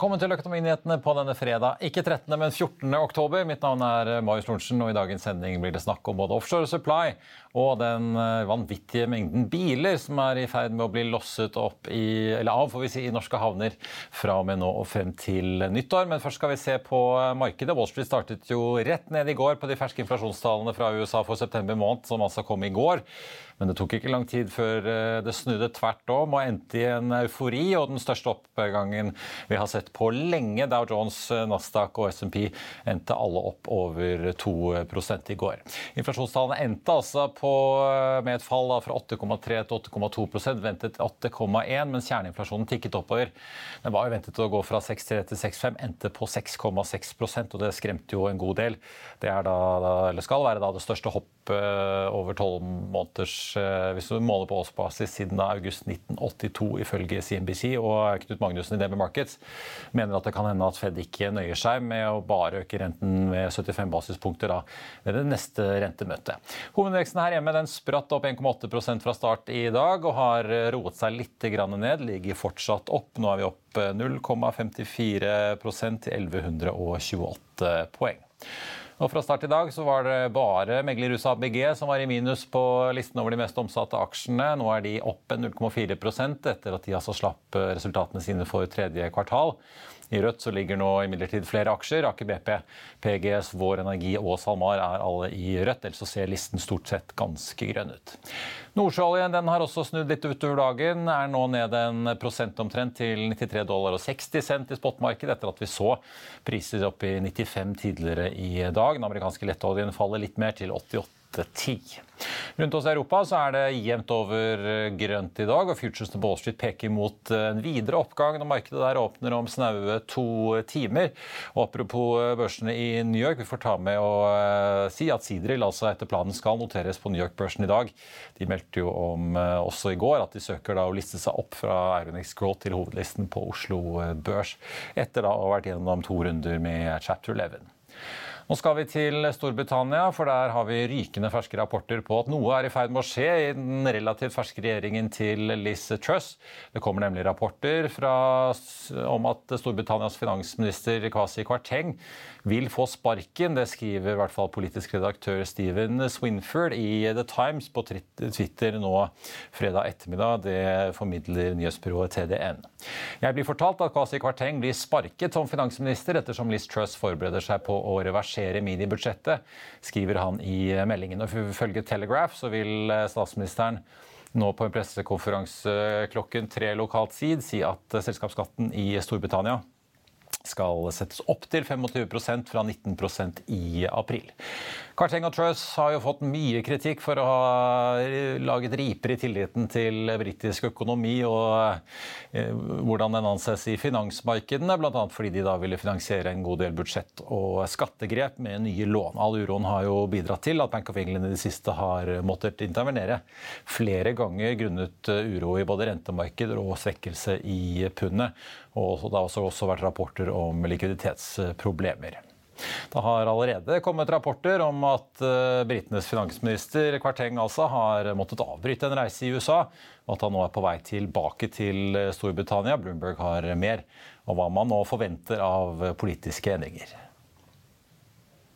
Velkommen til Økonominyhetene på denne fredag, ikke 13., men 14. oktober. Mitt navn er Marius Lorentzen, og i dagens sending blir det snakk om både offshore supply og den eh, vanvittige mengden biler som er i ferd med å bli losset opp i, eller av får vi si, i norske havner fra og med nå og frem til nyttår. Men først skal vi se på eh, markedet. Wall Street startet jo rett ned i går på de ferske inflasjonstallene fra USA for september måned, som altså kom i går. Men det tok ikke lang tid før eh, det snudde tvert om og endte i en eufori og den største oppgangen vi har sett på lenge. Dow Jones, Nasdaq og SMP endte alle opp over 2% i går. Inflasjonstallene endte altså på, eh, med et fall fra 8,3 til 8,2% ventet 8,1 mens kjerneinflasjonen tikket oppover. Den var jo ventet å gå fra 6,3 til 6,5, endte på 6,6% og det skremte jo en god del. Det da, skal være det største hoppet over tolv måneders Eh, hvis du måler på årsbasis siden august 1982, ifølge CNBC. Og Knut Magnussen i DB Markets mener at det kan hende at Fed ikke nøyer seg med å bare øke renten med 75 basispunkter da, ved det neste rentemøtet. Hovedveksten her hjemme den spratt opp 1,8% fra start i dag og har roet seg litt ned. Ligger fortsatt opp. Nå er vi opp 0,54% til 1128 poeng. Og Fra start i dag så var det bare meglerhuset ABG som var i minus på listen over de mest omsatte aksjene. Nå er de opp 0,4% etter at de altså slapp resultatene sine for tredje kvartal. I rødt så ligger nå imidlertid flere aksjer. Aker BP, PGS, Vår Energi og SalMar er alle i rødt. Ellers så ser listen stort sett ganske grønn ut. Nordsjøoljen har også snudd litt utover dagen. Er nå ned en prosent omtrent til 93 dollar og 60 cent i spotmarkedet etter at vi så priser opp i 95 tidligere i dag. Den amerikanske lettoljen faller litt mer til 88 8-10. Rundt oss i Europa så er det jevnt over grønt i dag, og futuresene på Wall Street peker mot en videre oppgang når markedet der åpner om snaue to timer. Og Apropos børsene i New York, vi får ta med å eh, si at Sidril altså etter planen skal noteres på New York-børsen i dag. De meldte jo om eh, også i går at de søker da å liste seg opp fra Ironix Growth til hovedlisten på Oslo Børs, etter da å ha vært gjennom to runder med Chapter 11. Nå skal vi til Storbritannia, for der har vi rykende ferske rapporter på at noe er i ferd med å skje i den relativt ferske regjeringen til Liz Truss. Det kommer nemlig rapporter fra, om at Storbritannias finansminister Kwasi Kwarteng vil få sparken. Det skriver i hvert fall politisk redaktør Steven Swinford i The Times på Twitter nå fredag ettermiddag. Det formidler nyhetsbyrået TDN. Jeg blir fortalt at Kwasi Kwarteng blir sparket som finansminister ettersom Liz Truss forbereder seg på å reversere reversere minibudsjettet, skriver han i meldingen. Og Ifølge Telegraph så vil eh, statsministeren nå på en pressekonferanse klokken tre lokalt tid si at eh, selskapsskatten i Storbritannia skal settes opp til 25% fra 19% i april. Karteng og Truss har jo fått mye kritikk for å ha laget riper i tilliten til britisk økonomi og eh, hvordan den anses i finansmarkedene, bl.a. fordi de da ville finansiere en god del budsjett- og skattegrep med nye lån. All uroen har jo bidratt til at Bank of England i det siste har måttet intervenere flere ganger grunnet uro i både rentemarkeder og svekkelse i pundet. Og det har også vært rapporter om likviditetsproblemer. Det har allerede kommet rapporter om at uh, britenes finansminister Kvarteng altså har måttet avbryte en reise i USA, og at han nå er på vei tilbake til eh, Storbritannia. Bloomberg har mer om hva man nå forventer av politiske endringer.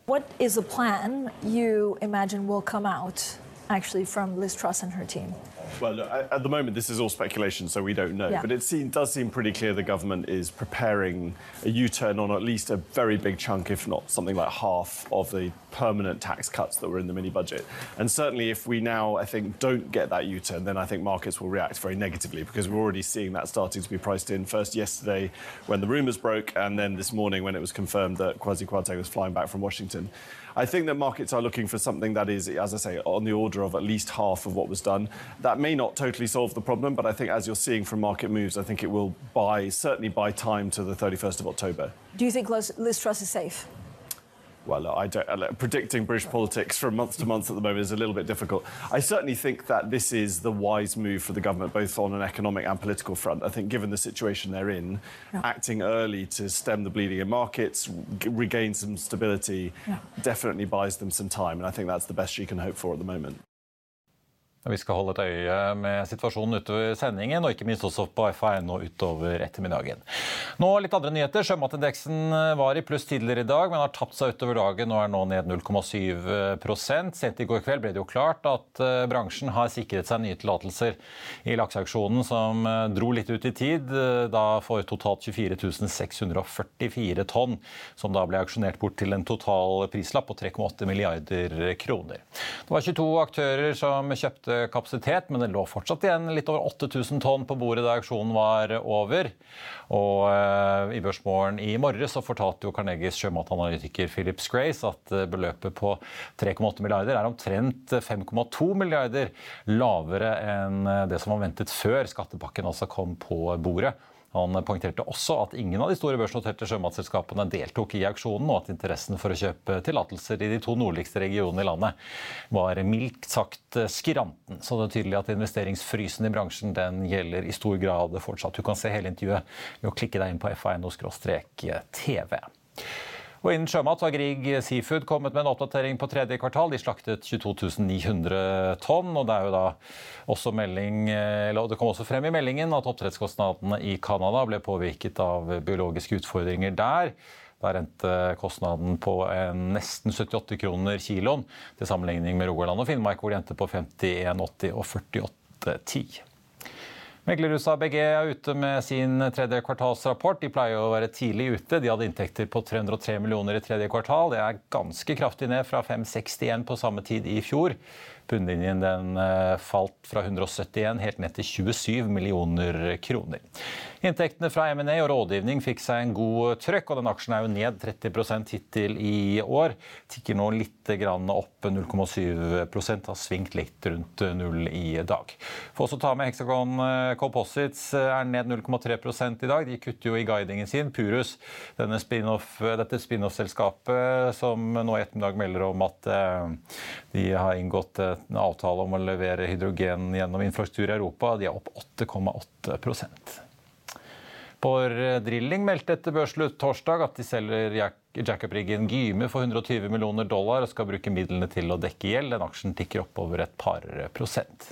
What is the plan you imagine will come out actually from Liz Truss and her team? Well, at the moment, this is all speculation, so we don't know. Yeah. But it seem, does seem pretty clear the government is preparing a U turn on at least a very big chunk, if not something like half, of the permanent tax cuts that were in the mini budget. And certainly, if we now, I think, don't get that U turn, then I think markets will react very negatively because we're already seeing that starting to be priced in. First, yesterday, when the rumours broke, and then this morning, when it was confirmed that Kwasi Kwarteng was flying back from Washington. I think that markets are looking for something that is, as I say, on the order of at least half of what was done. That may not totally solve the problem, but I think as you're seeing from market moves, I think it will buy, certainly buy time to the 31st of October. Do you think Liz Truss is safe? Well, I don't, uh, predicting British politics from month to month at the moment is a little bit difficult. I certainly think that this is the wise move for the government, both on an economic and political front. I think, given the situation they're in, yeah. acting early to stem the bleeding in markets, regain some stability, yeah. definitely buys them some time. And I think that's the best you can hope for at the moment. Vi skal holde et øye med situasjonen utover sendingen, og ikke minst også på FA1 utover ettermiddagen. Nå litt andre nyheter. Sjømatindeksen var i pluss tidligere i dag, men har tapt seg utover dagen og er nå ned 0,7% Sent i går kveld ble det jo klart at eh, bransjen har sikret seg nye tillatelser i lakseauksjonen, som eh, dro litt ut i tid, eh, da for totalt 24 644 tonn, som da ble auksjonert bort til en total prislapp på 3,8 milliarder kroner. Det var 22 aktører som kjøpte kapasitet, men det lå fortsatt igjen litt over 8000 tonn på bordet da auksjonen var over. Og uh, I Børsmorgen i morges så fortalte jo Carnegies sjømatanalytiker Philip Scrace at uh, beløpet på 3,8 milliarder er omtrent 5,2 milliarder lavere enn eh, det som var ventet før skattepakken altså kom på bordet. Han poengterte også at ingen av de store børsnoterte sjømatselskapene deltok i auksjonen, og at interessen for å kjøpe tillatelser i de to nordligste regionene i landet var mildt sagt skranten. Så det er tydelig at investeringsfrysen i bransjen den gjelder i stor grad fortsatt. Du kan se hele intervjuet ved å klikke deg inn på fa.no-tv. Og Innen sjømat har Grieg Seafood kommet med en oppdatering på tredje kvartal. De slaktet 22.900 tonn. og Det er jo da også melding, eller det kom også frem i meldingen at oppdrettskostnadene i Canada ble påvirket av biologiske utfordringer der. Der endte kostnaden på nesten 78 kroner kiloen, til sammenligning med Rogaland og Finnmark, hvor de endte på 51,80 og 48,10. Meglerhuset ABG er ute med sin tredje kvartalsrapport. De pleier å være tidlig ute. De hadde inntekter på 303 millioner i tredje kvartal. Det er ganske kraftig ned fra 561 på samme tid i fjor. Bunnlinjen den eh, falt fra 171 helt ned til 27 millioner kroner. Inntektene fra M&A og rådgivning fikk seg en god trøkk, og den aksjen er jo ned 30% hittil i år. Tikker nå litt opp 0,7% har svingt litt rundt null i dag. Får også ta med Hexagon eh, Composites eh, er ned 0,3 i dag. De kutter jo i guidingen sin. Purus, spin dette spin-off-selskapet som nå i ettermiddag melder om at de har inngått en avtale om å levere hydrogen gjennom infrastruktur i Europa. De er opp 8,8 Borr Drilling meldte etter børsslutt torsdag at de selger jackup-riggen Gyme for 120 millioner dollar og skal bruke midlene til å dekke gjeld. Den aksjen tikker oppover et par prosent.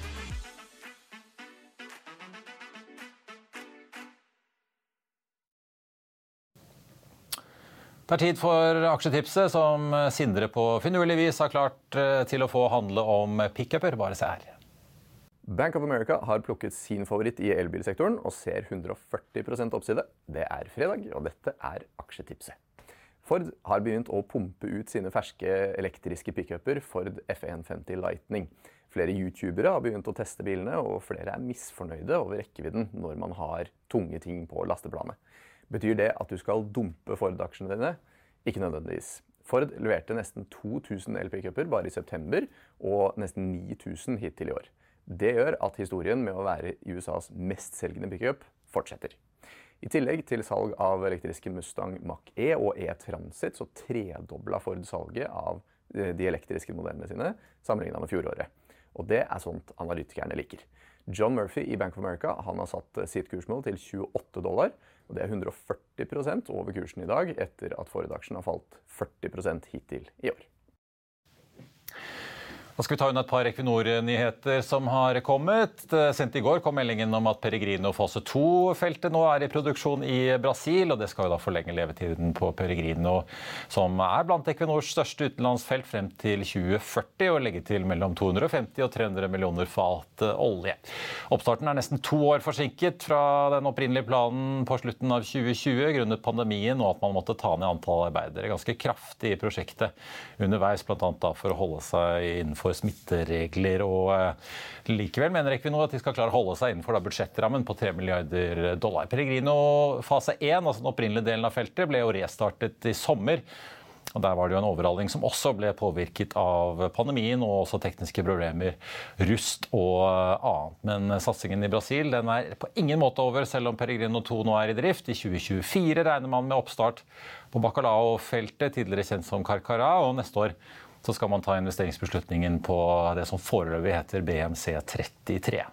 Det er tid for aksjetipset, som Sindre på finurlig vis har klart eh, til å få handle om pickuper. Bare se her. Bank of America har plukket sin favoritt i elbilsektoren og ser 140% oppside. Det er fredag, og dette er aksjetipset. Ford har begynt å pumpe ut sine ferske elektriske pickuper Ford F150 Lightning. Flere youtubere har begynt å teste bilene, og flere er misfornøyde over rekkevidden når man har tunge ting på lasteplanet. Betyr det at du skal dumpe Ford-aksjene dine? Ikke nødvendigvis. Ford leverte nesten 2000 elpickuper bare i september, og nesten 9000 hittil i år. Det gjør at historien med å være USAs mestselgende pickup fortsetter. I tillegg til salg av elektriske Mustang Mach-E og E-Transit, så tredobla Ford salget av eh, de elektriske modellene sine sammenligna med fjoråret. Og det er sånt analytikerne liker. John Murphy i Bank of America han har satt eh, sitt kursmål til 28 dollar. Og Det er 140% over kursen i dag, etter at Ford-aksjen har falt 40% hittil i år. Da skal vi ta unna et par Equinor-nyheter som har kommet. Sendt i går kom meldingen om at Peregrino fase 2-feltet nå er i produksjon i Brasil. og Det skal jo da forlenge levetiden på Peregrino, som er blant Equinors største utenlandsfelt frem til 2040, og legge til mellom 250 og 300 millioner fat olje. Oppstarten er nesten to år forsinket fra den opprinnelige planen på slutten av 2020 grunnet pandemien og at man måtte ta ned antall arbeidere ganske kraftig i prosjektet underveis, bl.a. for å holde seg innenfor for smitteregler. og eh, Likevel mener Equinor at de skal klare å holde seg innenfor budsjettrammen på 3 milliarder dollar. Peregrino fase 1, altså den opprinnelige delen av feltet, ble jo restartet i sommer. Og Der var det jo en overhaling som også ble påvirket av pandemien og også tekniske problemer, rust og annet. Men satsingen i Brasil den er på ingen måte over, selv om Peregrino 2 nå er i drift. I 2024 regner man med oppstart på Bacalao-feltet, tidligere kjent som Carcara, og neste år så skal man ta investeringsbeslutningen på det som foreløpig heter BMC 33.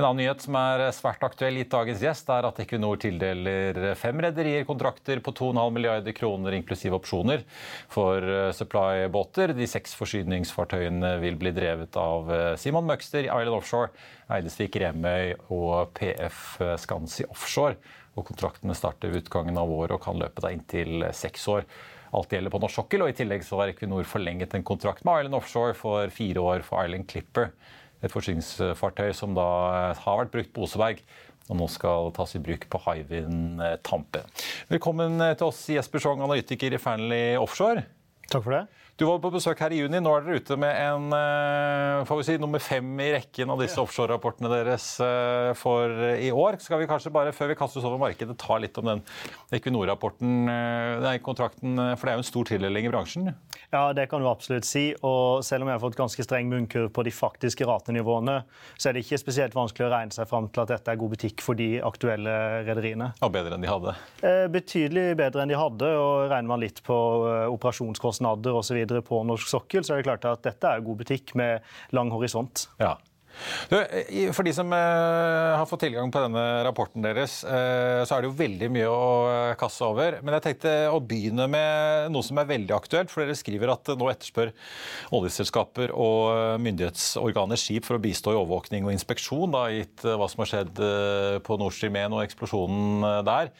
En annen nyhet som er svært aktuell gitt dagens gjest, er at Equinor tildeler fem rederier kontrakter på 2,5 milliarder kroner inklusiv opsjoner for eh, supply-båter. De seks forsyningsfartøyene vil bli drevet av eh, Simon Møgster Island Offshore, Eidesvik Remøy og PF Skansi Offshore. Og kontraktene starter ved utgangen av året og kan løpe da inntil seks år. Alt gjelder på norsk sokkel, og i tillegg så har Equinor forlenget en kontrakt med Island Offshore for fire år for Island Clipper et forsyningsfartøy som da har vært brukt på Oseberg. Og nå skal tas i bruk på Hywind Tampe. Velkommen til oss, Jesper Schong, analytiker i Fearnley Offshore. Takk for det. Du var på besøk her i juni. Nå er dere ute med en eh, får vi si, nummer fem i rekken av disse offshore-rapportene deres eh, for i år. Skal vi kanskje bare, før vi kaster oss over markedet, ta litt om den Equinor-rapporten, eh, kontrakten, for det er jo en stor tildeling i bransjen? Ja, det kan du absolutt si. Og selv om jeg har fått ganske streng munnkurv på de faktiske ratenivåene, så er det ikke spesielt vanskelig å regne seg fram til at dette er god butikk for de aktuelle rederiene. Og bedre enn de hadde? Betydelig bedre enn de hadde. Og regner man litt på operasjonskostnader osv på norsk sokkel, så er det klart at dette er god butikk med lang horisont. Ja. For de som eh, har fått tilgang på denne rapporten deres, eh, så er det jo veldig mye å kasse kaste over. Men jeg tenkte å begynne med noe som er veldig aktuelt. For dere skriver at nå etterspør oljeselskaper og myndighetsorganer skip for å bistå i overvåkning og inspeksjon, da, gitt hva som har skjedd på Nord Stream 1 og eksplosjonen der.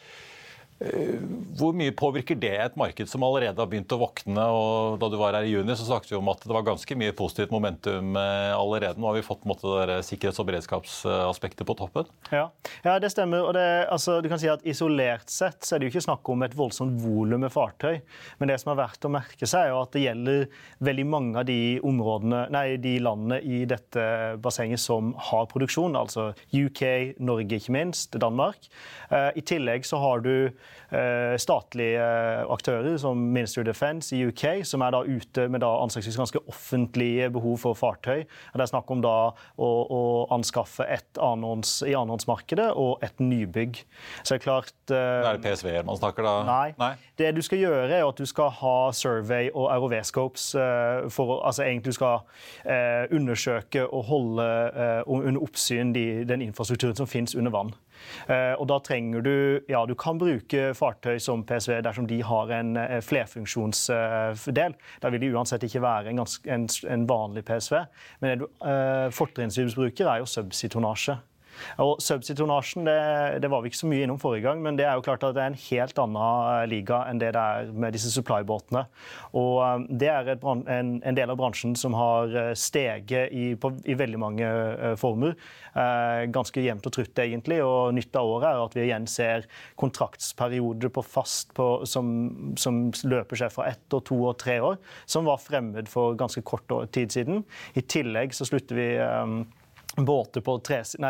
Eh, hvor mye påvirker det et marked som allerede har begynt å våkne? og Da du var her i juni, så snakket vi om at det var ganske mye positivt momentum eh, allerede. Nå har vi fått måte, det sikkerhets- og beredskapsaspektet på toppen. Ja, ja det stemmer. og det, altså, du kan si at Isolert sett så er det jo ikke snakk om et voldsomt volum med fartøy. Men det som er verdt å merke seg, er at det gjelder veldig mange av de områdene, nei, de landene i dette bassenget som har produksjon. Altså UK, Norge ikke minst, Danmark. Eh, I tillegg så har du statlige aktører som Ministry of Defence i UK, som er da ute med da anslagsvis ganske offentlige behov for fartøy. Det er snakk om da å, å anskaffe et annons, i annonsmarkedet og et nybygg. Så det er klart uh, Er det PSV-er man snakker da? Nei. nei. Det du skal gjøre, er at du skal ha survey og ROV-scopes for altså egentlig du skal undersøke og holde under oppsyn de, den infrastrukturen som finnes under vann. Eh, og da trenger du Ja, du kan bruke fartøy som PSV dersom de har en eh, flerfunksjonsdel. Da vil de uansett ikke være en, ganske, en, en vanlig PSV. Men det du uh, fortrinnsvis bruker, er jo subsea-tonnasje. Og Subsea-tonnasjen det, det, var vi ikke så mye innom forrige gang, men det er jo klart at det er en helt annen eh, liga enn det det er med disse supply-båtene. Og eh, Det er en, en, del av bransjen som har eh, steget i, på, i veldig mange former. ganske jevnt og trutt, egentlig. Og nytt av året er at vi igjen ser kontraktsperioder på fast på, som, som, løper seg fra ett og to og tre år, som var fremmed for ganske kort tid siden. I tillegg så slutter vi båter på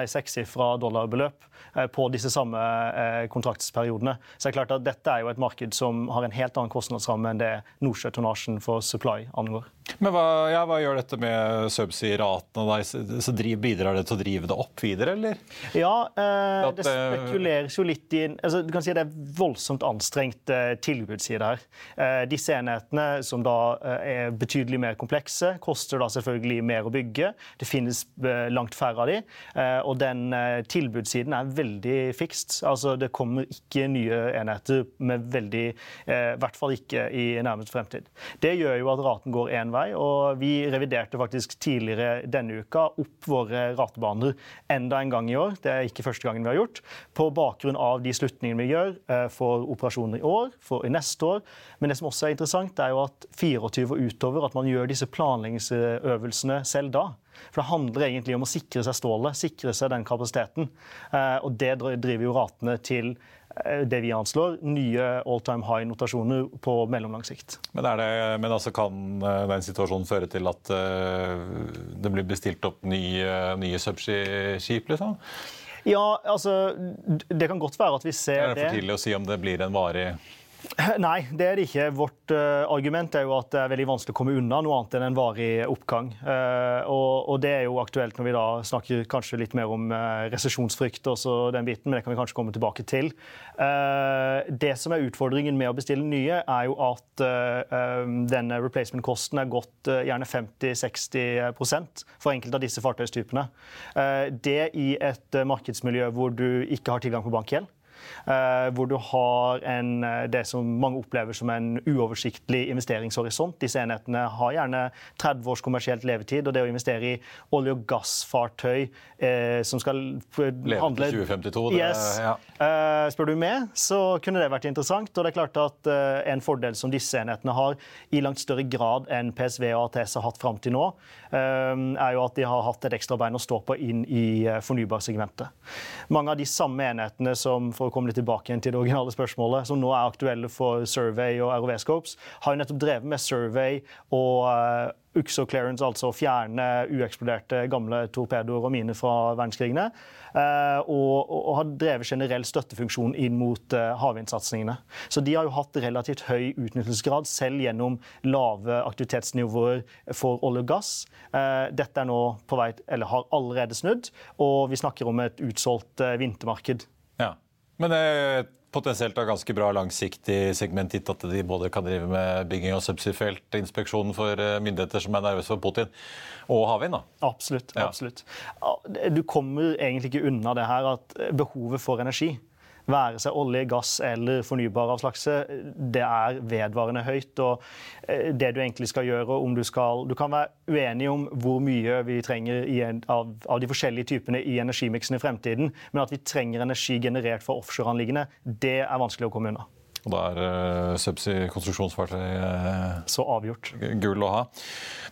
sekssifra dollarbeløp eh, på disse samme eh, kontraktsperiodene. Så det er klart at Dette er jo et marked som har en helt annen kostnadsramme enn det Nordsjøtonnasjen for supply angår. Men hva, ja, hva, gjør dette med subsea-ratene? Så Bidrar det til å drive det opp videre, eller? Ja, eh, det spekuleres jo litt i altså, Du kan si Det er voldsomt anstrengt eh, tilbudsside her. Eh, disse enhetene, som da eh, er betydelig mer komplekse, koster da selvfølgelig mer å bygge. Det finnes eh, langt færre av de, eh, og den tilbudssiden er veldig fikst. Altså, det kommer ikke nye enheter med veldig I hvert fall ikke i nærmeste fremtid. Det gjør jo at raten går én vei. Og Vi reviderte faktisk tidligere denne uka opp våre ratebaner enda en gang i år. Det er ikke første gangen vi har gjort. På bakgrunn av de slutningene vi gjør eh, for operasjoner i år, for i neste år. Men det som også er interessant, er jo at 24 og utover, at man gjør disse planleggingsøvelsene selv da. For Det handler egentlig om å sikre seg stålet, sikre seg den kapasiteten. Eh, og Det driver jo ratene til det vi anslår, nye all time high-notasjoner på mellomlang sikt. Men, det, men altså kan eh, den situasjonen føre til at uh, det blir bestilt opp nye, nye subsea-skip, liksom? Ja, altså Det kan godt være at vi ser det. Er det for tidlig å si om det blir en varig Nei, det er det ikke. Vårt uh, argument er jo at det er veldig vanskelig å komme unna noe annet enn en varig oppgang. Uh, og, og, det er jo aktuelt når vi da snakker kanskje litt mer om uh, resesjonsfrykt og den biten, men det kan vi kanskje komme tilbake til. det som er utfordringen med å bestille nye, er jo at denne replacement-kosten er gått gjerne 50-60% for enkelte av disse fartøystypene. det i et markedsmiljø hvor du ikke har tilgang på bankgjeld hvor du har en, eh, det som mange opplever som en uoversiktlig investeringshorisont. Disse enhetene har gjerne 30 års kommersielt levetid, og det å investere i olje- og gassfartøy eh, som skal Leve handle til 2052, det, yes. ja. eh, Spør du meg, så kunne det vært interessant. Og det er klart at eh, en fordel som disse enhetene har, i langt større grad enn PSV og ATS har hatt fram til nå, eh, er jo at de har hatt et ekstra bein å stå på inn i fornybarsegmentet. Mange av de samme enhetene som for å komme litt tilbake igjen til det originale spørsmålet, som nå er aktuelle for Survey og ROV Scopes, har jo nettopp drevet med Survey og uh, UXO clearance, altså å fjerne ueksploderte gamle torpedoer og miner fra verdenskrigene. Og, og, og, har drevet generell støttefunksjon inn mot uh, havvindsatsingene. Så de har jo hatt relativt høy utnyttelsesgrad, selv gjennom lave aktivitetsnivåer for olje og gass. Uh, dette er nå på vei, eller har allerede snudd, og vi snakker om et utsolgt vintermarked. Ja. Men det potensielt da ganske bra langsiktig segment gitt at de både kan drive med bygging av subsidiefelt, inspeksjon for eh, myndigheter som er nervøse for Putin, og havvind. da. Absolutt. absolutt. Du kommer egentlig ikke unna det her at behovet for energi være seg olje, gass eller fornybare av slagset, det er vedvarende høyt. og eh, det du egentlig skal gjøre, om du skal Du kan være uenig om hvor mye vi trenger en, av, av, de forskjellige typene i energimiksen i fremtiden, men at vi trenger energi generert fra offshoreanliggende, det er vanskelig å komme unna. Og da er uh, subsea-konstruksjonsfartøy uh, Så avgjort. gull å ha.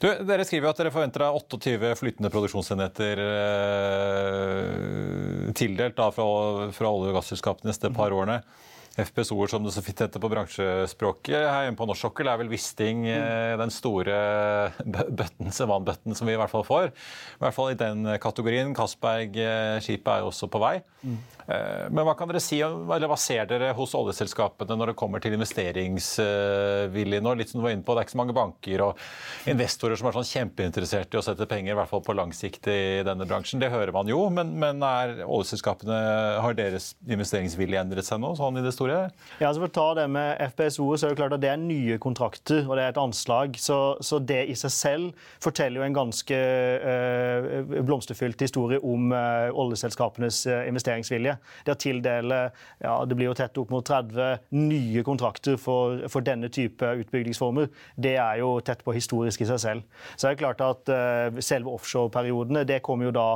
Du, dere skriver at dere forventer 28 flytende produksjonsenheter uh, tildelt da, fra, fra olje- og gasselskapene de neste par årene. FPSO-er, som det så fint heter på bransjespråket. Her hjemme på norsk sokkel er vel Wisting mm. den store bøtten, sevanbøtten som vi i hvert fall får. I hvert fall i den kategorien. Castberg-skipet er jo også på vei. Mm. Men hva kan dere si, eller hva ser dere hos oljeselskapene når det kommer til investeringsvilje nå? Litt som du var inne på, Det er ikke så mange banker og investorer som er sånn kjempeinteressert i å sette penger i hvert fall på lang sikt i denne bransjen. Det hører man jo, men, men er oljeselskapene, har deres investeringsvilje endret seg nå? sånn i det store? Ja, altså For å ta det med FPSO, så er det klart at det er nye kontrakter og det er et anslag. Så, så det i seg selv forteller jo en ganske øh, blomsterfylt historie om øh, oljeselskapenes øh, investeringsvilje. Det å tildele ja, det blir jo tett opp mot 30 nye kontrakter for, for denne type utbyggingsformer, det er jo tett på historisk i seg selv. Så er det klart at selve offshoreperiodene det kommer jo da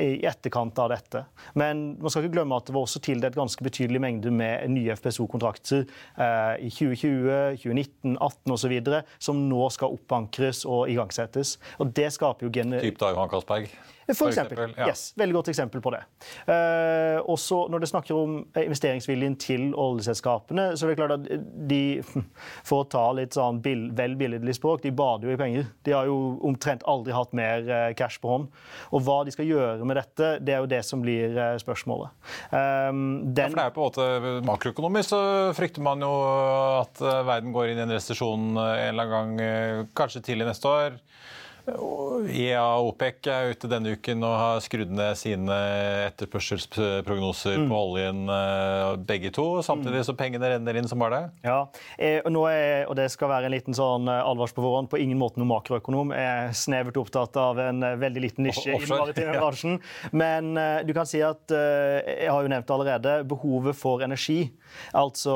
i etterkant av dette. Men man skal ikke glemme at det var også tildelt ganske betydelig mengde med nye FPSO-kontrakter eh, i 2020, 2019, 2018 osv. som nå skal oppankres og igangsettes. Og det skaper jo gener... Typ da Johan Castberg? For eksempel. Ja. Yes, veldig godt eksempel på det. Uh, også når det snakker om investeringsviljen til oljeselskapene, så er det klart at de, for å ta litt sånn vel billedlig språk, de bader jo i penger. De har jo omtrent aldri hatt mer eh, cash på hånd. Og hva de skal gjøre med dette, det er jo det som blir eh, spørsmålet. Um, den... ja, for det er på en måte Makroøkonomisk så frykter man jo at verden går inn i en resesjon en eller annen gang, kanskje tidlig neste år. IEA og OPEC er ute denne uken og har skrudd ned sine etterspørselsprognoser mm. på oljen, eh, begge to. Samtidig mm. så pengene renner inn som bare det. Ja, eh, og, er, og det skal være en liten sånn eh, på forhånd. På ingen måte noen makroøkonom. Jeg er snevert opptatt av en veldig liten nisje i den maritime bransjen. Men du kan si at jeg har jo nevnt allerede, behovet for energi. Altså,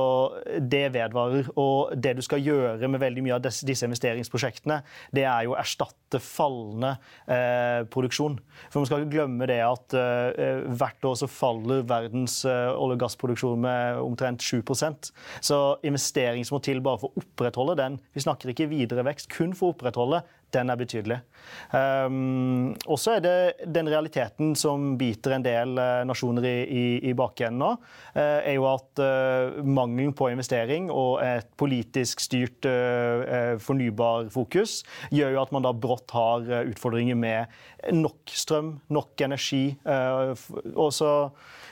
det vedvarer. Og det du skal gjøre med veldig mye av disse investeringsprosjektene, det er jo å erstatte fallende eh, produksjon. For Man skal ikke glemme det at eh, hvert år så faller verdens eh, olje- og gassproduksjon med omtrent 7% Så investering som må til bare for å opprettholde den Vi snakker ikke videre vekst, kun for å opprettholde den er betydelig. Um, og så er det den realiteten som biter en del uh, nasjoner i, i, i bakenden nå, uh, er jo at uh, mangelen på investering og et politisk styrt fornybarfokus gjør jo at man da brått har utfordringer med nok strøm, nok energi. og så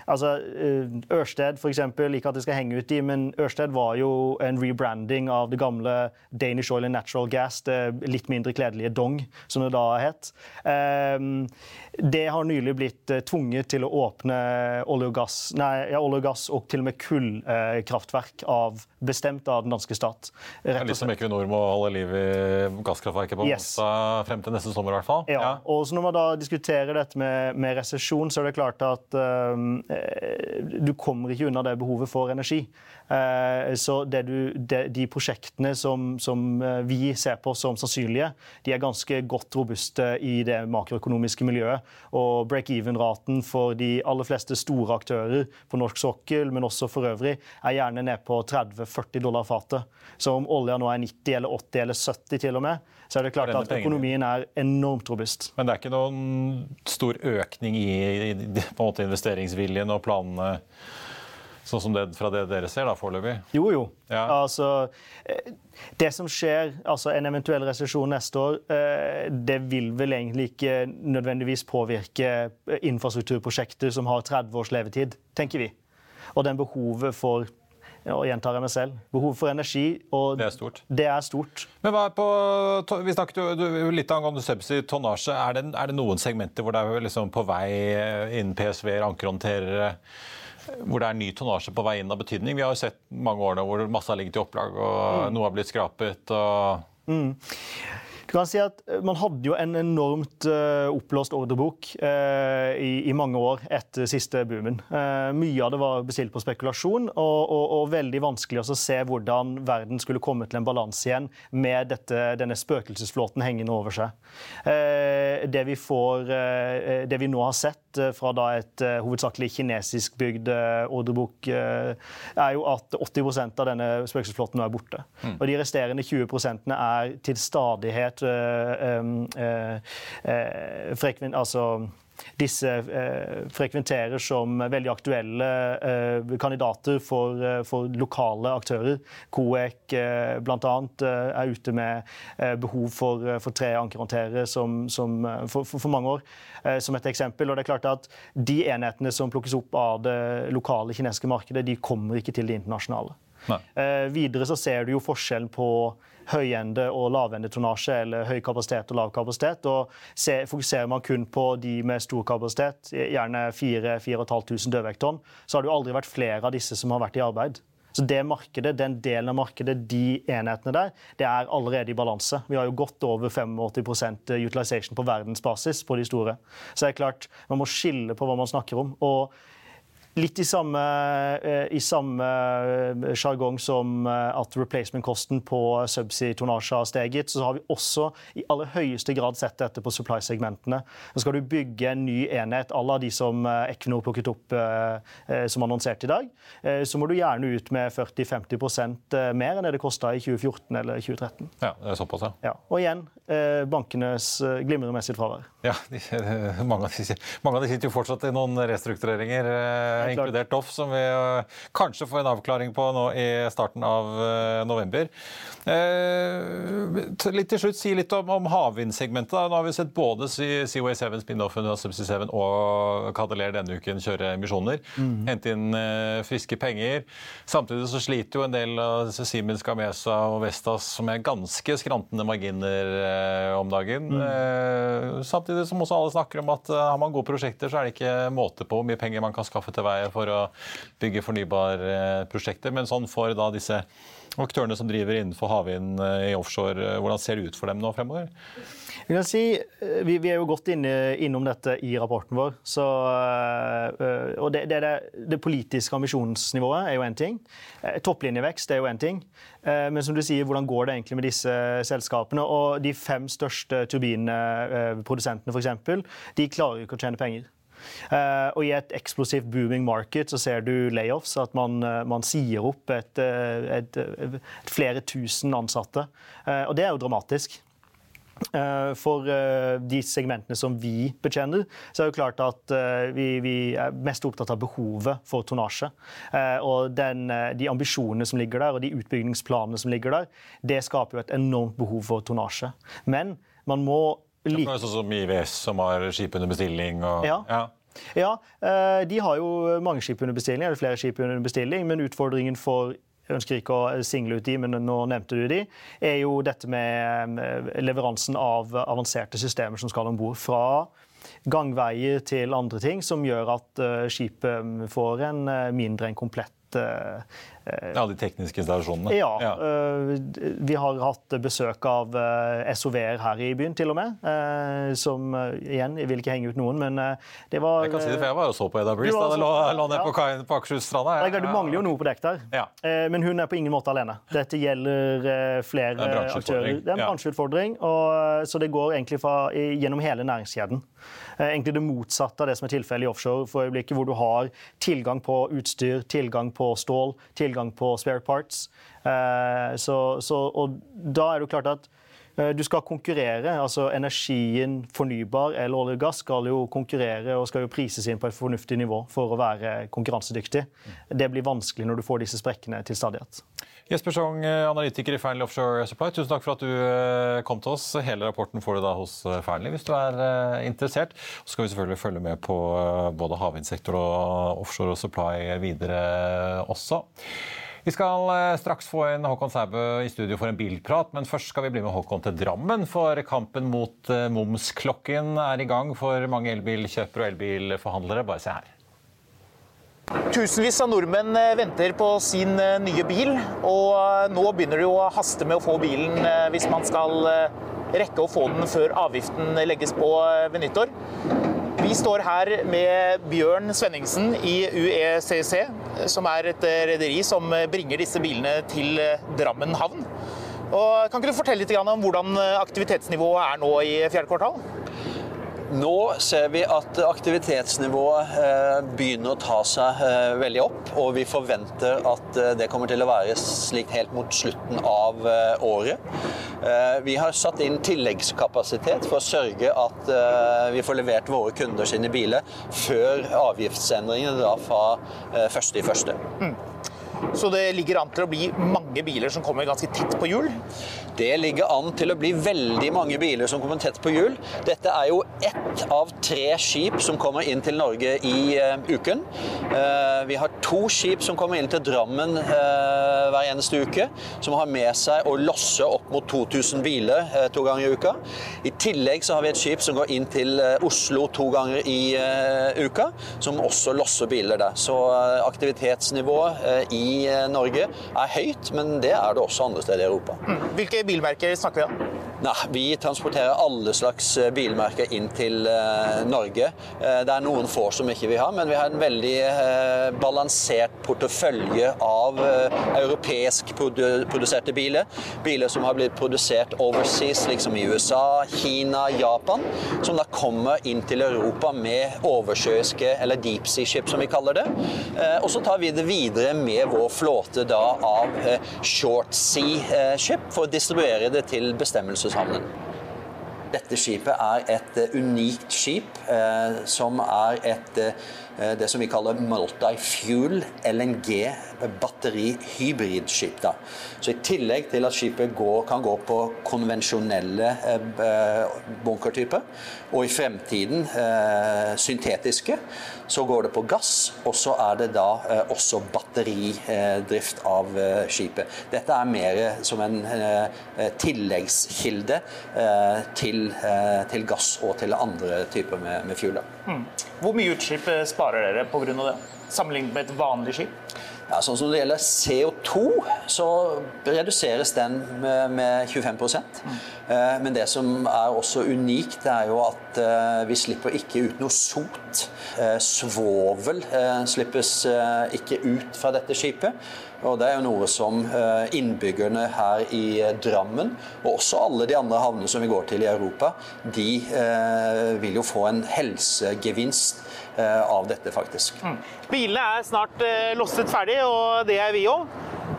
Altså, eh, Ørsted for eksempel, ikke at det skal henge ut i, men Ørsted var jo en rebranding av det gamle Danish Oil and Natural Gas, det litt mindre kledelige Dong, som det da het. Ehm, det har nylig blitt eh, tvunget til å åpne olje og gass, nei, ja, olje og, gass og til og med kullkraftverk av, bestemt av den danske stat. Litt som Equinor må holde liv i gasskraftverket på yes. Frem til neste sommer i hvert fall. Ja. ja. og så Når man da diskuterer dette med, med resesjon, så er det klart at um, du kommer ikke unna det behovet for energi. Uh, så du, de, de, prosjektene som, som, vi ser på som sannsynlige, de er ganske godt robuste i det makroøkonomiske miljøet. Og break-even-raten for de aller fleste store aktører på norsk sokkel, men også for øvrig, er gjerne ned på 30-40 dollar fatet. Så om olja nå er 90 eller 80 eller 70 til og med, så er det klart at økonomien er enormt robust. Men det er ikke noen stor økning i, i investeringsviljen og planene? Sånn som det fra det dere ser da, foreløpig? Jo, jo. Ja. Altså, eh, det som skjer, altså en eventuell resesjon neste år, eh, det vil vel egentlig ikke nødvendigvis påvirke eh, infrastrukturprosjekter som har 30 års levetid, tenker vi. Og den behovet for og gjentar jeg meg selv. Behov for energi. og Det er stort. Det er stort. Men hva er på, Vi snakket jo litt angående subsea tonnasje. Er det, er det, noen segmenter hvor det er liksom på vei innen PSV-er, ankerhåndterere hvor det er ny tonnasje på vei inn av betydning. Vi har jo sett mange år nå hvor masse har ligget i opplag, og mm. noe har blitt skrapet. og... Mm. Du kan si at eh, Man hadde jo en enormt uh, oppblåst ordrebok uh, i, i, mange år etter siste boomen. Uh, mye av det var bestilt på spekulasjon, og, og, og veldig vanskelig å se hvordan verden skulle komme til en balanse igjen med dette, denne spøkelsesflåten hengende over seg. det, vi får, det vi nå har sett fra da et hovedsakelig kinesisk bygd ordrebok, er jo at 80% av denne spøkelsesflåten nå er borte. Mm. Og de resterende 20% er til stadighet øh, øh, øh, frekvent, altså, disse eh, frekventerer som veldig aktuelle eh, kandidater for, eh, for, lokale aktører. Coec eh, bl.a. Er ute med behov for, for tre ankerhåndterere som, for, for, mange år, som et eksempel. Og det er klart at De enhetene som plukkes opp av det lokale kinesiske markedet, de kommer ikke til det internasjonale. Videre så ser du jo forskjellen på høyende og lavende tonnasje, eller høy kapasitet og lav kapasitet. Og se, fokuserer man kun på de med stor kapasitet, gjerne 4500 dødvekttonn, så har det jo aldri vært flere av disse som har vært i arbeid. Så det markedet, Den delen av markedet, de enhetene der, det er allerede i balanse. Vi har jo godt over 85% utilization på verdensbasis på de store. Så det er klart, man må skille på hva man snakker om. og Litt i samme, eh, i samme eh, sjargong som eh, at replacement-kosten på subsea-tonnasje har steget, så har vi også i aller høyeste grad sett dette på supply-segmentene. Skal du bygge en ny enhet à la de som Equinor plukket opp som annonsert i dag, så må du gjerne ut med 40-50% mer enn det det kosta i 2014 eller 2013. Ja, det er såpass, ja. ja. Og igjen, bankenes glimrende med sitt fravær. Ja, de, mange, av de, mange, av de, sitter jo fortsatt i noen restruktureringer inkludert Doff, som vi uh, kanskje får en avklaring på nå i starten av uh, november. Uh, litt til slutt, Si litt om, om havvindsegmentet. Nå har vi sett både Seaway 7, spin-offen og Subsea 7 og Cadeler denne uken kjøre emisjoner. Mm. Hente inn friske penger. Samtidig så sliter jo en del av Siemens Gamesa og Vestas som er ganske skrantende marginer om dagen. Mm. samtidig som også alle snakker om at har man gode prosjekter, så er det ikke måte på hvor mye penger man kan skaffe til vei for å bygge fornybarprosjekter. Men sånn for da disse aktørene som driver innenfor havvind eh, i offshore, eh, hvordan ser det ut for dem nå fremover? Vi, kan si, eh, vi, vi er jo godt inne, innom dette i rapporten vår. Så, og det, det, det, politiske ambisjonsnivået er jo én ting. Topplinjevekst er jo én ting. Men som du sier, hvordan går det egentlig med disse selskapene? Og de fem største turbinprodusentene, f.eks., de klarer jo ikke å tjene penger. Uh, og I et eksplosivt booming market så ser du layoffs, at man, uh, man sier opp et, uh, et, et, flere tusen ansatte. og det er jo dramatisk. Eh, for eh, de segmentene som vi betjener, så er det klart at eh, vi, vi er mest opptatt av behovet for tonnasje. Og den, de ambisjonene som ligger der, og de utbyggingsplanene som ligger der, det skaper jo et enormt behov for tonnasje. Men man må like... Sånn som IVS, som har skip under bestilling? Og... Ja. ja. Ja, De har jo mange skip under bestilling, eller flere skip under bestilling, men utfordringen for jeg ønsker ikke å single ut de, men nå nevnte du de, er jo dette med leveransen av avanserte systemer som skal om bord. Fra gangveier til andre ting, som gjør at eh, skipet får en eh, mindre enn komplett Eh, ja, De tekniske installasjonene? Ja. ja. Eh, vi har hatt besøk av eh, SOV-er her i byen, til og med. Som igjen, jeg vil ikke henge ut noen, men det var Jeg kan si det, for jeg var jo så på Edda Breeze da det lå, lå ned ja. på kaien på Akershusstranda. Ja. Du mangler jo noe på dekk der, ja. men hun er på ingen måte alene. Dette gjelder flere aktører. Det er en bransjeutfordring, så det går egentlig fra, gjennom hele næringskjeden. Egentlig det motsatte av det som er tilfellet i offshore for øyeblikket, hvor du har tilgang på utstyr, tilgang på stål, tilgang på spare parts. Eh, så, så, og da er det jo klart at eh, du skal konkurrere. altså Energien fornybar eller olje og gass skal jo konkurrere og skal jo prises inn på et fornuftig nivå for å være konkurransedyktig. Det blir vanskelig når du får disse sprekkene til stadighet. Jesper Song, eh, analytiker i Fearnley Offshore Supply, tusen takk for at du kom til oss. Hele rapporten får du da hos Fearnley hvis du er interessert. Så skal vi selvfølgelig følge med på både havvindsektor og offshore supply videre også. Vi skal straks få inn Håkon Sæbø i studio for en bilprat, men først skal vi bli med Håkon til Drammen. For kampen mot momsklokken er i gang for mange elbilkjøpere og elbilforhandlere. Bare se her. Tusenvis av nordmenn eh, venter på sin eh, nye bil, og eh, nå begynner det å haste med å få bilen hvis man skal rekke å få den før avgiften legges på ved nyttår. Vi står her med Bjørn Svenningsen i UECC, som er et rederi som bringer disse bilene til Drammen havn. Og kan ikke du fortelle litt om hvordan aktivitetsnivået er nå i fjerde kvartal? Nå ser vi at aktivitetsnivået eh, begynner å ta seg eh, veldig opp, og vi forventer at eh, det kommer til å være slik helt mot slutten av året. Vi har satt inn tilleggskapasitet for å sørge at vi får levert våre kunder sine biler før avgiftsendringene fra 1.1. Mm. Så det ligger an til å bli mange biler som kommer ganske tett på hjul? Det ligger an til å bli veldig mange biler som kommer tett på hjul. Dette er jo ett av tre skip som kommer inn til Norge i uh, uken. Uh, vi har to skip som kommer inn til Drammen uh, hver eneste uke, som har med seg å losse opp mot 2000 biler to ganger i uka. I tillegg så har vi et skip som går inn til Oslo to ganger i uka, som også losser biler der. Så aktivitetsnivået i Norge er høyt, men det er det også andre steder i Europa. Mm. Hvilke bilmerker snakker vi om? Nei, Vi transporterer alle slags eh, bilmerker inn til uh, Norge. Uh, det er noen få som ikke vi har, men vi har en veldig balansert portefølje av europeisk produ produserte biler. Biler som har blitt produsert overseas, liksom i USA, Kina, Japan. Som da kommer inn til Europa med oversjøiske, eller deep sea-skip som vi kaller det. og så tar vi det videre med vår flåte da av short sea-skip for å distribuere det til Mrs. Homland. Dette skipet er et eh, unikt skip, eh, som er et eh, det som vi kaller multi-fuel LNG batterihybridskip. Så I tillegg til at skipet går, kan gå på konvensjonelle bunkertyper, og i fremtiden eh, syntetiske, så går det på gass. Og så er det da eh, også batteridrift av eh, skipet. Dette er mer som en tilleggskilde til, til, gass og til andre typer med, med fuel. Mm. Hvor mye utslipp sparer dere pga. det, sammenlignet med et vanlig skip? Ja, sånn som det gjelder CO2, så reduseres den med, med 25 mm. Men det som er også unikt, det er jo at eh, vi slipper ikke ut noe sot. Eh, svovel slippes ikke ut fra dette skipet. Og Det er jo noe som innbyggerne her i Drammen, og også alle de andre havnene som vi går til i Europa, de vil jo få en helsegevinst av dette, faktisk. Mm. Bilene er snart losset ferdig, og det er vi òg.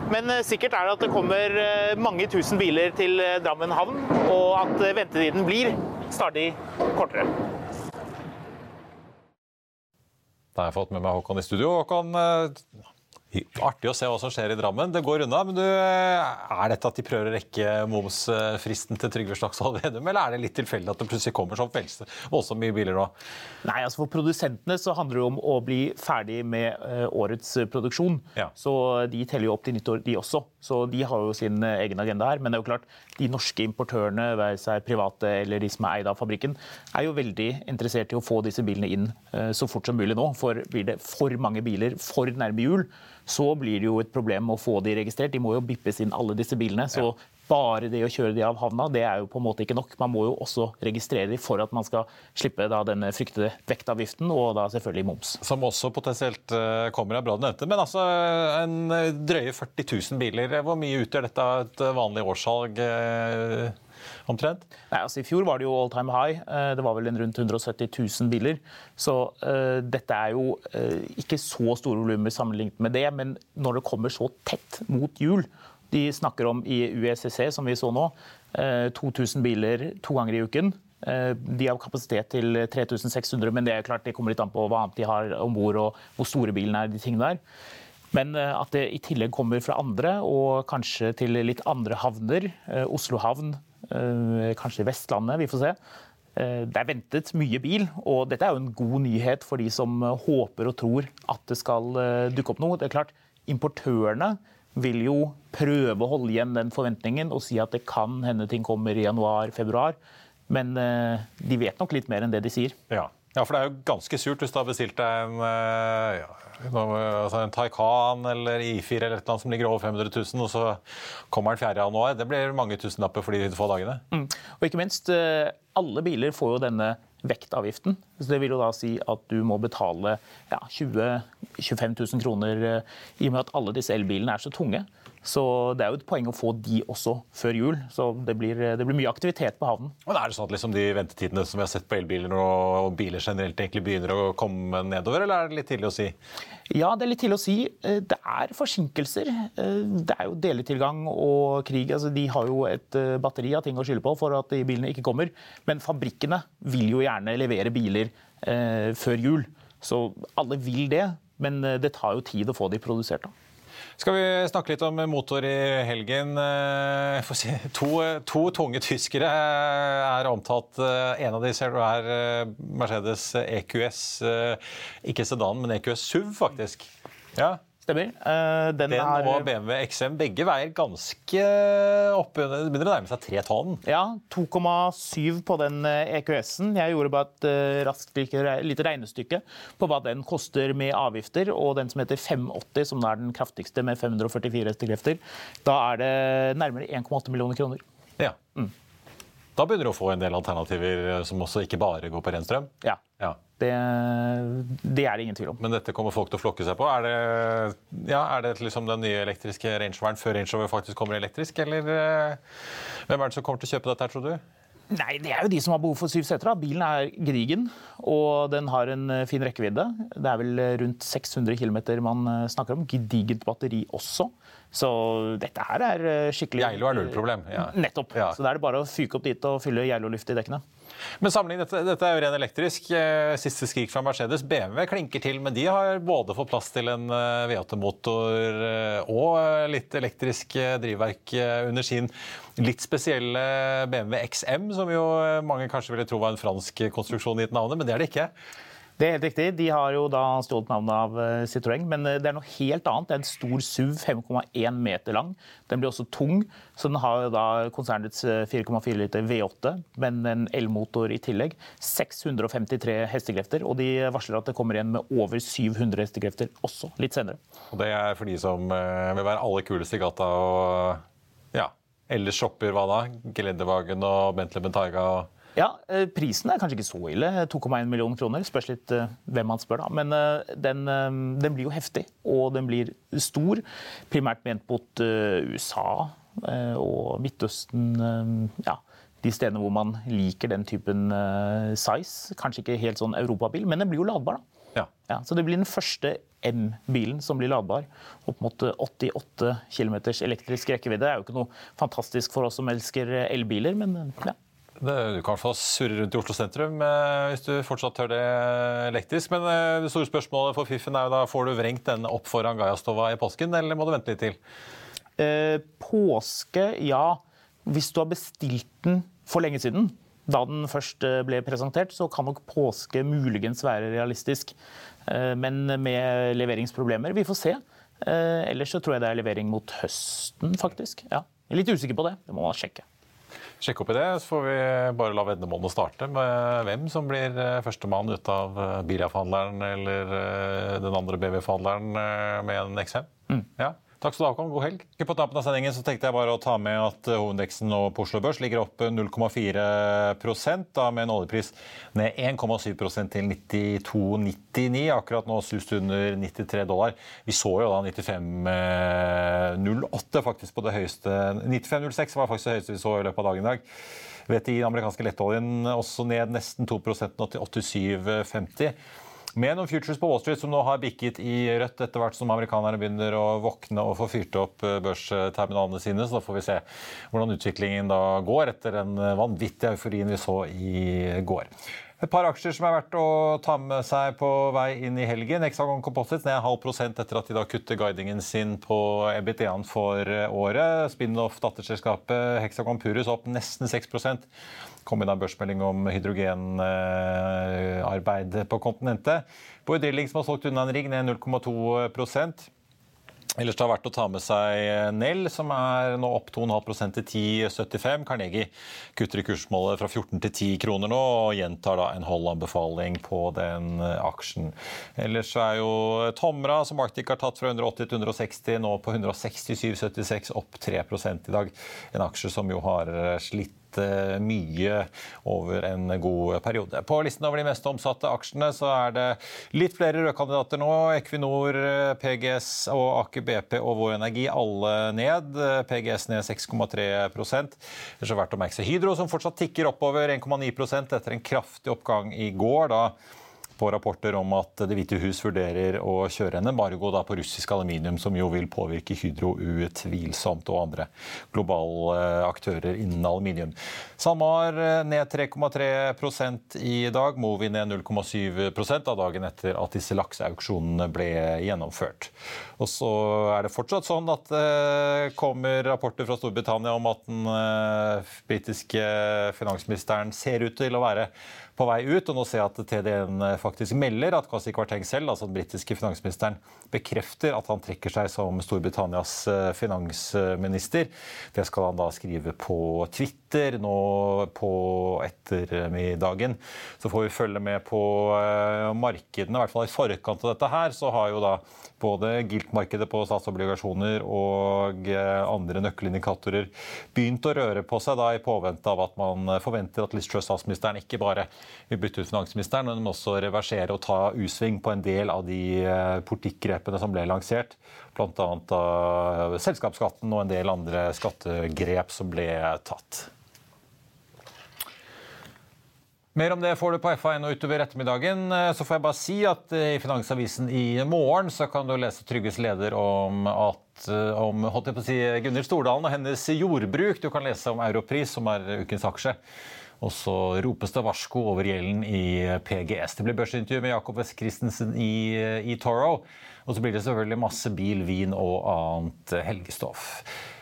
Men sikkert er det at det kommer mange tusen biler til Drammen havn, og at ventetiden blir stadig kortere. Da har jeg fått med meg Håkon i studio. Håkon, Artig å se hva som skjer i Drammen. Det går unna. Men du, er dette at de prøver å rekke momsfristen til Trygve Slagsvold Vedum, eller er det litt tilfeldig at det plutselig kommer så voldsomt mye biler nå? Nei, altså For produsentene så handler det om å bli ferdig med eh, årets produksjon. Ja. Så de teller jo opp til nyttår, de også. Så de har jo sin egen agenda her. Men det er jo klart, de norske importørene, være seg private eller de som er eid av fabrikken, er jo veldig interessert i å få disse bilene inn eh, så fort som mulig nå. For blir det for mange biler for nærme jul, så blir det jo et problem å få de registrert. De må jo bippes inn alle disse bilene. Så bare det å kjøre de av havna, det er jo på en måte ikke nok. Man må jo også registrere de for at man skal slippe da denne fryktede vektavgiften, og da selvfølgelig moms. Som også potensielt eh, kommer av bra du nevnte. Men altså en eh, drøye 40 000 biler, hvor mye utgjør dette av et vanlig årssalg? Eh, omtrent? Nei, altså I fjor var det jo all time high. Det var vel en rundt 170 000 biler. Så uh, dette er jo uh, ikke så store volumer sammenlignet med det. Men når det kommer så tett mot jul, de snakker om i USCC, som vi så nå, 2000 eh, biler to ganger i uken. Eh, de har kapasitet til 3600, men det er klart det kommer litt an på hva annet de har om bord og hvor store bilene er. de tingene der. Men eh, at det i tillegg kommer fra andre, og kanskje til litt andre havner. Oslo havn, kanskje Vestlandet, vi får se. Det er ventet mye bil, og dette er jo en god nyhet for de som håper og tror at det skal dukke opp noe. Det er klart, Importørene vil jo prøve å holde igjen den forventningen og si at det kan hende ting kommer i januar-februar. Men de vet nok litt mer enn det de sier. Ja. Ja. for det er jo ganske surt hvis du har bestilt deg en, uh, ja, altså en Taycan eller I4 eller et som ligger over 500 000, og så kommer den 4. januar. Det blir mange tusenlapper for de få dagene. Mm. Og ikke minst, uh, alle biler får jo denne vektavgiften. Så det vil jo da si at du må betale ja, 20 000-25 000 kroner i og med at alle disse elbilene er så tunge. Så det er jo et poeng å få de også før jul. Så det blir, det blir mye aktivitet på havnen. Men er det sånn at liksom de ventetidene som vi har sett på elbiler og biler generelt egentlig begynner å komme nedover, eller er det litt tidlig å si? Ja, det er litt tidlig å si. Eh, det er forsinkelser. Eh, det er jo deletilgang og krig. Altså, de har jo et eh, batteri av ting å skylde på for at de bilene ikke kommer. Men fabrikkene vil jo gjerne levere biler eh, før jul. Så alle vil det, men det tar jo tid å få de produsert. da. Skal vi snakke litt om motor i helgen? Eh, si, to, to, tunge tyskere er omtalt. Eh, en av du er eh, Mercedes EQS. Ikke sedan, men EQS SUV, faktisk. Ja. Stemmer. Uh, den, den er... og BMW XM begge veier ganske oppe Det begynner å nærme seg tre tonn. Ja, 2,7 på den EQS-en. Eh, e Jeg gjorde bare et uh, raskt lite regnestykke på hva den koster med avgifter. Og den som heter 580, som er den kraftigste med 544 hestekrefter, da er det nærmere 1,8 millioner kroner. Ja. Mm. Da begynner du å få en del alternativer som også ikke bare går på ren strøm? Ja. ja. Det, det, er det ingen tvil om. Men dette kommer folk til å flokke seg på? Er det, ja, er det liksom den nye elektriske rangeoveren før rangeover faktisk kommer elektrisk, eller eh, hvem er det som kommer til å kjøpe dette tror du? Nei, Det er jo de som har behov for syv seter. Bilen er gedigen, og den har en eh, fin rekkevidde. Det er vel rundt 600 km man eh, snakker om. Gedigent batteri også. Så dette her er skikkelig Geilo er null problem. Ja. Nettopp. Ja. Så da er det bare å fyke opp dit og fylle Geilo-luft i dekkene. Men sammenlign, dette, dette, er jo ren elektrisk. Eh, siste skrik fra Mercedes. BMW klinker til, men de har både fått plass til en eh, V8-motor eh, og litt elektrisk drivverk under sin litt spesielle BMW XM, som jo mange kanskje ville tro var en fransk konstruksjon i et navnet, men det er det ikke. Det er helt riktig. De har jo da stjålet navnet av eh, Citroën. Men eh, det er noe helt annet. Det er en stor SUV, 5,1 meter lang. Den blir også tung. Så den har jo da konsernets 4,4 eh, liter V8, men en elmotor i tillegg. 653 hestekrefter. Og de varsler at det kommer igjen med over 700 hestekrefter også litt senere. Og det er for de som vil være aller kuleste i gata og ja, ellers shopper hva da? Gelendevagen og Bentley Bentayga? og ja, eh, Prisen er kanskje ikke så ille. 2,1 millioner kroner. Spørs litt uh, hvem man spør, da. Men uh, den, den, blir jo heftig, og den blir stor. Primært ment mot USA og Midtøsten. ja, de stedene hvor man liker den typen size. Kanskje ikke helt sånn europabil, men den blir jo ladbar, da. Ja. Ja, så det blir den første M-bilen som blir ladbar. Opp mot 88 km elektrisk rekkevidde. Det er jo ikke noe fantastisk for oss som elsker elbiler, men ja. Det, du kan i hvert fall surre rundt i Oslo sentrum eh, hvis du fortsatt tør det elektrisk. Men eh, det store spørsmålet for Fiffen er jo da får du vrengt denne opp foran Gaiastova i påsken, eller må du vente litt til? Eh, påske, ja. Hvis du har bestilt den for lenge siden, da den først eh, ble presentert, så kan nok påske muligens være realistisk. Eh, men med leveringsproblemer. Vi får se. Eh, ellers så tror jeg det er levering mot høsten, faktisk. Ja. Jeg er litt usikker på det. Det må man sjekke. Sjekke opp i det, så får vi bare la veddemålene starte med hvem som blir førstemann ut av Bilia-forhandleren eller den andre BV-forhandleren med en X5. Mm. Ja. Takk skal du ha. God helg. På tampen av sendingen så tenkte jeg bare å ta med at hovedindeksen nå på Oslo Børs ligger opp 0,4 da med en oljepris ned 1,7% til 92,99. Akkurat nå sust under 93 dollar. Vi så jo da 95,08 faktisk på det høyeste. 95,06 var faktisk det høyeste vi så i løpet av dagen i dag. VTI, den amerikanske lettoljen, også ned nesten 2% nå til 87,50. Med noen futures på Wall Street som nå har bikket i rødt etter hvert som amerikanerne begynner å våkne og få fyrt opp eh, børsterminalene sine. Så da får vi se hvordan utviklingen da går etter den vanvittige euforien vi så i går. Et par aksjer som er verdt å ta med seg på vei inn i helgen. Hexagon Composites ned halv prosent etter at de da kutter guidingen sin på EBITDA-en for året. Spin-off-datterselskapet Hexagon Purus opp nesten 6% kom inn en børsmelding om hydrogenarbeid på kontinentet. På Drilling som har solgt unna en rigg, ned 0,2 Ellers det har vært å ta med seg Nell, som er nå opp 2,5 til 10,75. Carnegie kutter i kursmålet fra 14 til 10 kroner nå, og gjentar da en hold-anbefaling på den aksjen. Ellers er jo Tomra, som Arctic har tatt fra 180 til 160, nå på 167,76, opp 3 i dag. En aksje som jo har slitt Eh, mye over en god periode. På listen over de mest omsatte aksjene så er det litt flere røde kandidater nå. Equinor, eh, PGS og Aker BP og Vår Energi alle ned. PGS ned 6,3% Det er så verdt å merke seg Hydro, som fortsatt tikker oppover 1,9% etter en kraftig oppgang i går. da på rapporter om at Det hvite hus vurderer å kjøre en embargo på russisk aluminium, som jo vil påvirke Hydro utvilsomt, og andre globale aktører innen aluminium. SalMar eh, ned 3,3% i dag. Movi ned 0,7 av dagen etter at disse lakseauksjonene ble gjennomført. Og så er det fortsatt sånn at det eh, kommer rapporter fra Storbritannia om at den eh, britiske finansministeren ser ut til å være på vei ut. Og nå ser jeg at TDN faktisk melder at Kwasi Kwarteng selv, altså den britiske finansministeren, bekrefter at han trekker seg som Storbritannias eh, finansminister. Det skal han da skrive på Twitter nå på ettermiddagen. Så får vi følge med på eh, markedene, i hvert fall i forkant av dette her. Så har jo da både gilt-markedet på statsobligasjoner og eh, andre nøkkelindikatorer begynt å røre på seg da i påvente av at man forventer at Liz Truss, statsministeren, ikke bare vil bytte ut finansministeren, men også reversere og ta usving på en del av de politikkgrepene som ble lansert. Bl.a. selskapsskatten og en del andre skattegrep som ble tatt. Mer om det får du på FA1 utover ettermiddagen. Så får jeg bare si at i Finansavisen i morgen så kan du lese Trygges leder om at om holdt jeg på å si, Gunnhild Stordalen og hennes jordbruk. Du kan lese om Europris, som er ukens aksje. Og så ropes det varsko over gjelden i PGS. Det blir børsintervju med Jakob West Christensen i, i Toro. Og så blir det selvfølgelig masse bil, vin og annet helgestoff.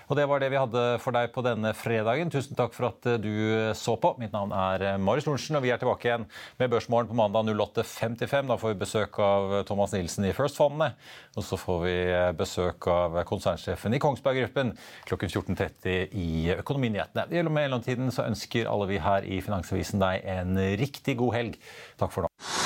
Og Det var det vi hadde for deg på denne fredagen. Tusen takk for at du så på. Mitt navn er Marius Lorentzen, og vi er tilbake igjen med Børsmorgen på mandag 08.55. Da får vi besøk av Thomas Nilsen i First-fondene. Og så får vi besøk av konsernsjefen i Kongsberg Gruppen klokken 14.30 i Økonominyhetene. I mellomtiden så ønsker alle vi her i Finansavisen deg en riktig god helg. Takk for nå.